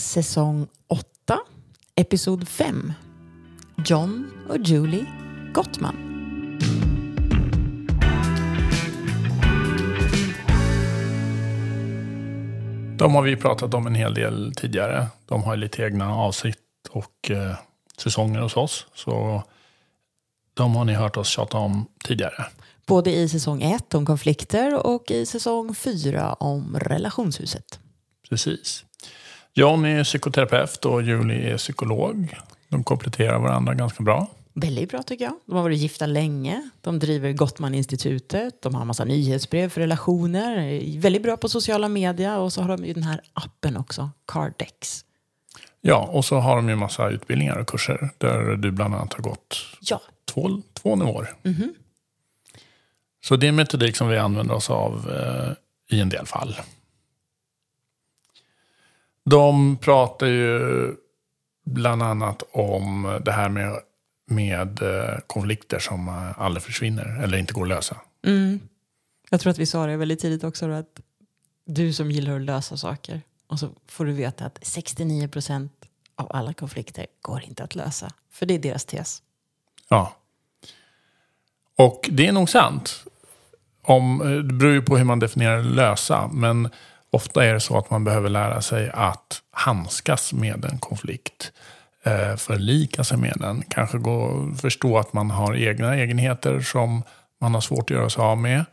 säsong 8, episod 5. John och Julie Gottman. De har vi pratat om en hel del tidigare. De har lite egna avsnitt och eh, säsonger hos oss. Så de har ni hört oss tjata om tidigare. Både i säsong 1 om konflikter och i säsong 4 om relationshuset. Precis. John är psykoterapeut och Julie är psykolog. De kompletterar varandra ganska bra. Väldigt bra tycker jag. De har varit gifta länge. De driver Gottman-institutet. De har en massa nyhetsbrev för relationer. Väldigt bra på sociala medier. Och så har de ju den här appen också, Cardex. Ja, och så har de ju massa utbildningar och kurser där du bland annat har gått Ja, två, två nivåer. Så det är en metodik som vi använder oss av eh, i en del fall. De pratar ju bland annat om det här med, med eh, konflikter som eh, aldrig försvinner eller inte går att lösa. jag tror att vi sa det väldigt tidigt också. Att du som gillar att lösa saker. Och så får du veta att 69 procent av alla konflikter går inte att lösa. För det är deras tes. Ja. Och det är nog sant. Om, eh, det beror ju på hur man definierar lösa. Men ofta är det så att man behöver lära sig att handskas med en konflikt. Eh, förlika sig med den. Kanske gå, förstå att man har egna egenheter som man har svårt att göra sig av med.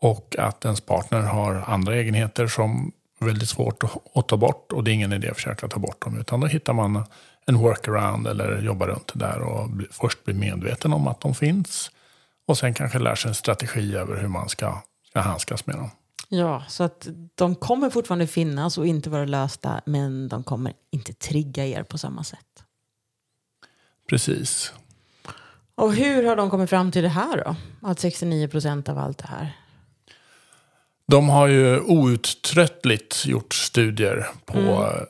Och att ens partner har andra egenheter som är väldigt svårt att, ta bort. Och det är ingen idé att försöka ta bort dem. Utan då hittar man en workaround eller jobbar runt det där. Och först blir medveten om att de finns. Och sen kanske lär sig en strategi över hur man ska, ska handskas med dem. Ja, så att de kommer fortfarande finnas och inte vara lösta. Men de kommer inte trigga er på samma sätt. Precis. Och hur har de kommit fram till det här då? Att 69 procent av allt det här. De har ju outtröttligt gjort studier på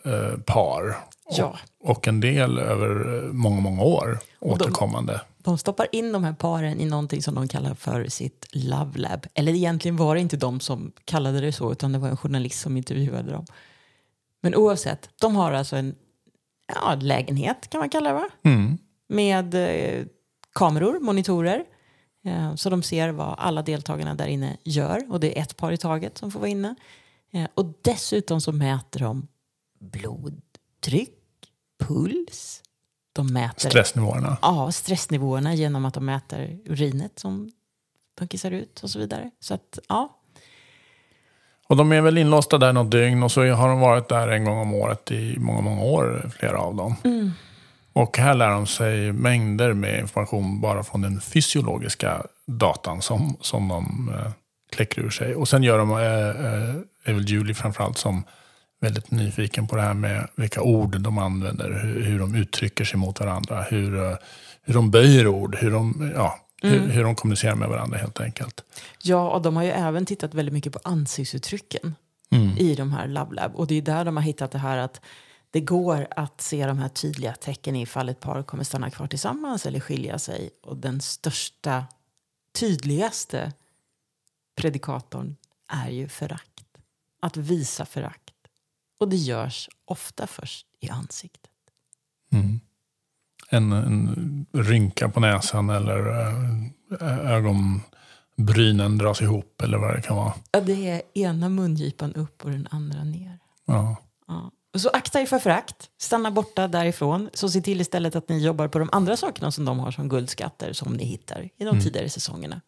eh, par. Ja. Och, och en del över många, många år de- återkommande. De stoppar in de här paren i någonting som de kallar för sitt Love Lab. Eller egentligen var det inte de som kallade det så, utan det var en journalist som intervjuade dem. Men oavsett, de har alltså en ja, lägenhet kan man kalla det va? Mm. Med eh, kameror, monitorer. Eh, så de ser vad alla deltagarna där inne gör. Och det är ett par i taget som får vara inne. Eh, och dessutom så mäter de blodtryck, puls. De mäter Stressnivåerna. ja, stressnivåerna genom att de mäter urinet som de kissar ut och så vidare. Så att, ja. Och de är väl inlåsta där något dygn och så har de varit där en gång om året i många, många år, flera av dem. Och här lär de sig mängder med information bara från den fysiologiska datan som, som de eh, kläcker ur sig. Och sen gör de, eh, eh, är väl Julie framförallt som väldigt nyfiken på det här med vilka ord de använder, hur, hur de uttrycker sig mot varandra, hur, eh, hur de böjer ord, hur de, ja, hur, hur de kommunicerar med varandra helt enkelt. ja, och de har ju även tittat väldigt mycket på ansiktsuttrycken i de här Love Lab. Och det är där de har hittat det här att det går att se de här tydliga tecken ifall ett par kommer stanna kvar tillsammans eller skilja sig. Och den största, tydligaste predikatorn är ju förakt. Att visa förakt. Och det görs ofta först i ansiktet. en, en rynka på näsan eller eh, ögonbrynen dras ihop eller vad det kan vara. Ja, det är ena mungipan upp och den andra ner. Ja. Ja. Och så akta er för förakt. Stanna borta därifrån. Så se till istället att ni jobbar på de andra sakerna som de har som guldskatter som ni hittar i de tidigare säsongerna.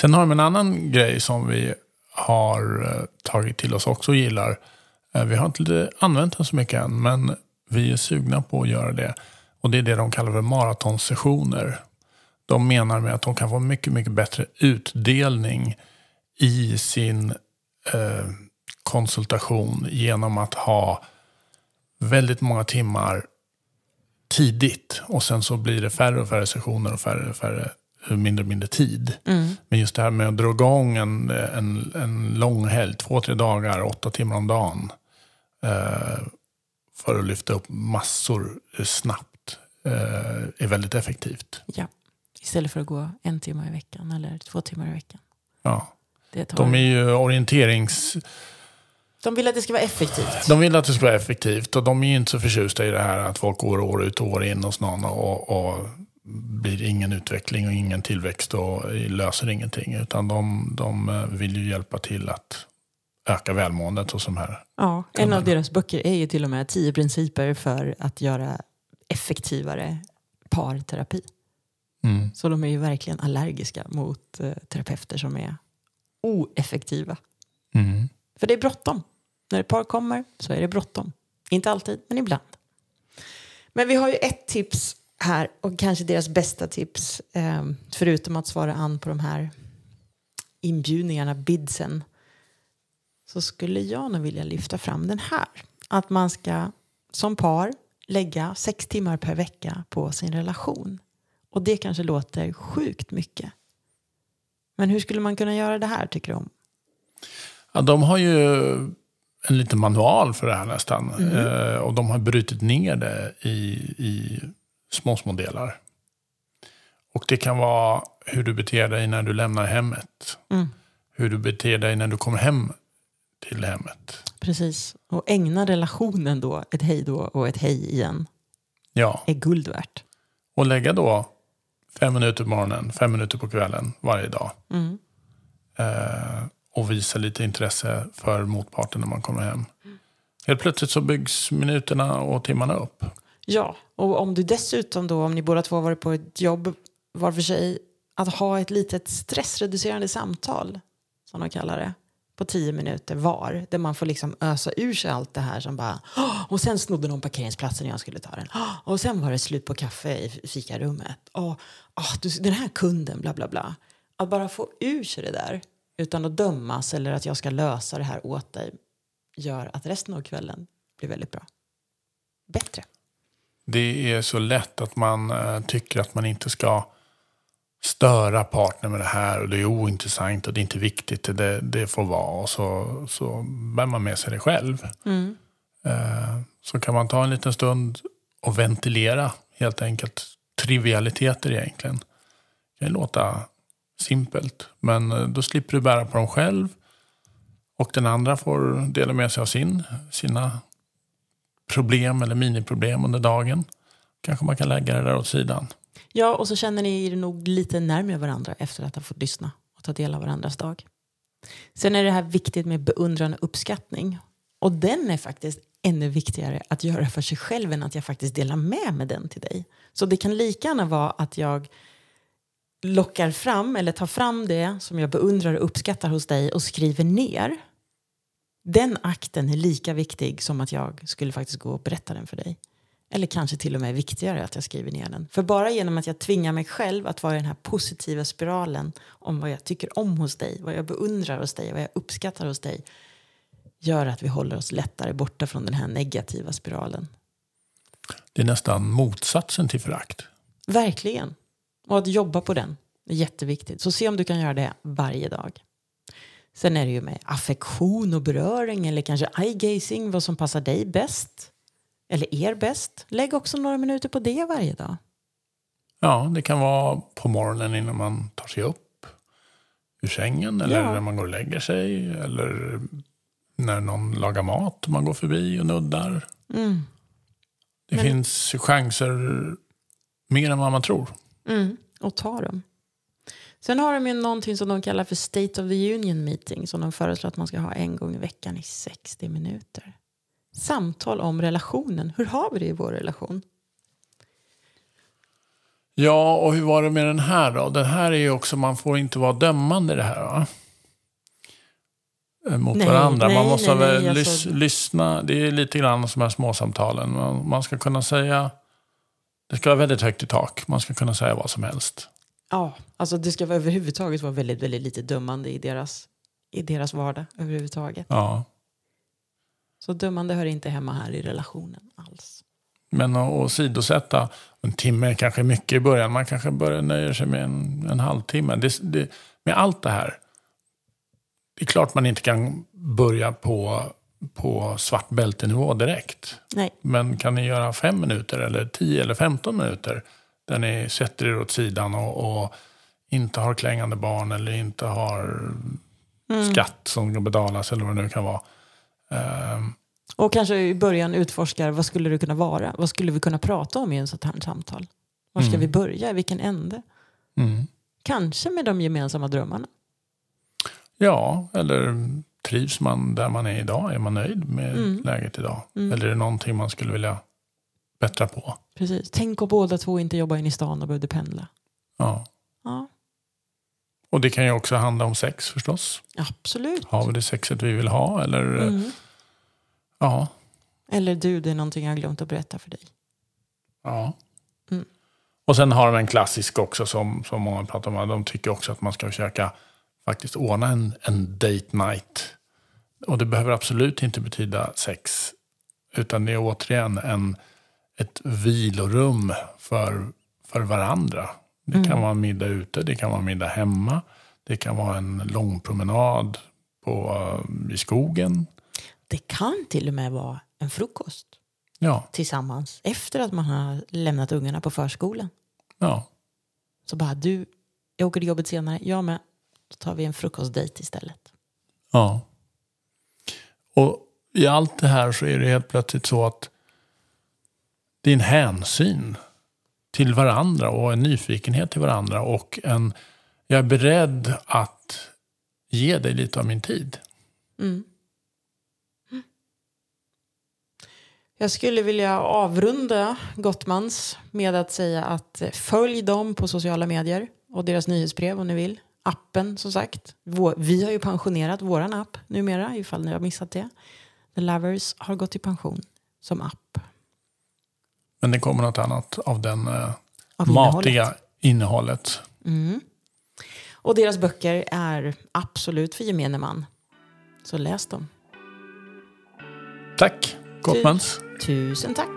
Sen har de en annan grej som vi har eh, tagit till oss också och gillar. Eh, Vi har inte använt den så mycket än, men vi är sugna på att göra det. Och det är det de kallar för maratonsessioner. De menar med att de kan få mycket, mycket bättre utdelning i sin eh, konsultation genom att ha väldigt många timmar tidigt. Och sen så blir det färre och färre sessioner och färre och färre mindre och mindre tid. Men just det här med att dra igång en, en, en lång helg, två, tre dagar, åtta timmar om dagen. Eh, för att lyfta upp massor eh, snabbt eh, är väldigt effektivt. Ja. Istället för att gå en timme i veckan eller två timmar i veckan. Ja. De är ju orienterings... De vill att det ska vara effektivt. De vill att det ska vara effektivt och de är ju inte så förtjusta i det här att folk går år ut och år in hos någon och, och blir ingen utveckling och ingen tillväxt och löser ingenting. Utan de, de vill ju hjälpa till att öka välmåendet hos de här. Ja, en av deras böcker är ju till och med tio principer för att göra effektivare parterapi. Mm. Så de är ju verkligen allergiska mot eh, terapeuter som är oeffektiva. Mm. För det är bråttom. När ett par kommer så är det bråttom. Inte alltid, men ibland. Men vi har ju ett tips här och kanske deras bästa tips eh, förutom att svara an på de här inbjudningarna, bidsen så skulle jag nog vilja lyfta fram den här. Att man ska som par lägga sex timmar per vecka på sin relation. Och det kanske låter sjukt mycket. Men hur skulle man kunna göra det här tycker du om? Ja, de har ju en liten manual för det här nästan. Mm. Eh, och de har brutit ner det i, i små, små delar. Och det kan vara hur du beter dig när du lämnar hemmet. Mm. Hur du beter dig när du kommer hem till hemmet. Precis. Och ägna relationen då ett hej då och ett hej igen. Ja. Är guld värt. Och lägga då fem minuter på morgonen, fem minuter på kvällen varje dag. Mm. Eh, och visa lite intresse för motparten när man kommer hem. Mm. Helt plötsligt så byggs minuterna och timmarna upp. Ja, och om du dessutom då, om ni båda två har varit på ett jobb var för sig, att ha ett litet stressreducerande samtal, som de kallar det, på tio minuter var. Där man får liksom ösa ur sig allt det här som bara och sen snodde någon parkeringsplatsen när jag skulle ta den. Och sen var det slut på kaffe i fikarummet. Och oh, den här kunden, bla bla bla. Att bara få ur sig det där utan att dömas eller att jag ska lösa det här åt dig gör att resten av kvällen blir väldigt bra. Bättre. Det är så lätt att man eh, tycker att man inte ska störa partner med det här och det är ointressant och det är inte viktigt, det, det får vara. Och så, så bär man med sig det själv. Mm. Eh, så kan man ta en liten stund och ventilera helt enkelt trivialiteter egentligen. Det kan låta simpelt, men eh, då slipper du bära på dem själv. Och den andra får dela med sig av sin, sina problem eller miniproblem under dagen. Kanske man kan lägga det där åt sidan. Ja, och så känner ni er nog lite närmare varandra efter att ha fått lyssna och ta del av varandras dag. Sen är det här viktigt med beundran och uppskattning. Och den är faktiskt ännu viktigare att göra för sig själv än att jag faktiskt delar med mig den till dig. Så det kan lika gärna vara att jag lockar fram eller tar fram det som jag beundrar och uppskattar hos dig och skriver ner. Den akten är lika viktig som att jag skulle faktiskt gå och berätta den för dig. Eller kanske till och med viktigare att jag skriver ner den. För bara genom att jag tvingar mig själv att vara i den här positiva spiralen om vad jag tycker om hos dig, vad jag beundrar hos dig, vad jag uppskattar hos dig gör att vi håller oss lättare borta från den här negativa spiralen. Det är nästan motsatsen till förakt. Verkligen. Och att jobba på den är jätteviktigt. Så se om du kan göra det varje dag. Sen är det ju med affektion och beröring eller kanske eye-gazing, vad som passar dig bäst eller er bäst. Lägg också några minuter på det varje dag. Ja, det kan vara på morgonen innan man tar sig upp ur sängen eller ja. när man går och lägger sig eller när någon lagar mat och man går förbi och nuddar. Mm. Det Men... finns chanser mer än vad man tror. Mm, och ta dem. Sen har de ju någonting som de kallar för State of the Union meeting som de föreslår att man ska ha en gång i veckan i 60 minuter samtal om relationen. Hur har vi det i vår relation? Ja, och hur var det med den här då? Den här är ju också, man får inte vara dömande i det här va? Eh, mot nej, varandra. Nej, man måste nej, väl alltså... lyssna. Det är lite grann som här småsamtalen. Man, man ska kunna säga, det ska vara väldigt högt i tak. Man ska kunna säga vad som helst. Ja, alltså det ska överhuvudtaget vara väldigt, väldigt lite dömande i deras, i deras vardag överhuvudtaget. Ja. Så dömande hör inte hemma här i relationen alls. Men att åsidosätta, en timme kanske mycket i början, man kanske börjar nöja sig med en, en halvtimme. Det, det, med allt det här, det är klart man inte kan börja på, på svart bältenivå direkt. Nej. Men kan ni göra fem minuter eller tio eller femton minuter där ni sätter er åt sidan och, och inte har klängande barn eller inte har mm. skatt som ska betalas eller vad det nu kan vara Och kanske i början utforskar vad skulle det kunna vara? Vad skulle vi kunna prata om i en sånt här samtal? Var ska vi börja? I vilken ände? mm. Kanske med de gemensamma drömmarna. Ja, eller trivs man där man är idag? Är man nöjd med Mm. läget idag? Eller är det någonting man skulle vilja bättra på? Precis. Tänk om båda två inte jobbar in i stan och behövde pendla. Ja. Ja, Och det kan ju också handla om sex förstås. absolut. Har vi det sexet vi vill ha? Eller, eh, Mm. ja. Eller du, det är någonting jag har glömt att berätta för dig. ja. Mm. Och sen har de en klassisk också som, som många pratar om. De tycker också att man ska försöka faktiskt ordna en, en date night. Och det behöver absolut inte betyda sex. Utan det är återigen en, ett vilorum för, för varandra. Det kan vara en middag ute, det kan vara en middag hemma. Det kan vara en lång promenad på, eh, i skogen. Det kan till och med vara en frukost Ja, tillsammans efter att man har lämnat ungarna på förskolan. ja. Så bara du, jag åker till jobbet senare, jag med. Då tar vi en frukostdejt istället. Ja. Och i allt det här så är det helt plötsligt så att en hänsyn till varandra och en nyfikenhet till varandra och en, jag är beredd att ge dig lite av min tid. Mm. Jag skulle vilja avrunda Gottmans med att säga att eh, följ dem på sociala medier och deras nyhetsbrev om ni vill. Appen som sagt. Vi har ju pensionerat våran app numera ifall ni har missat det. The Lovers har gått i pension som app. Men det kommer något annat av den eh, Av matiga innehållet. Mm. Och deras böcker är absolut för gemene man. Så läs dem. Tack, Gottmans. Tusen tack.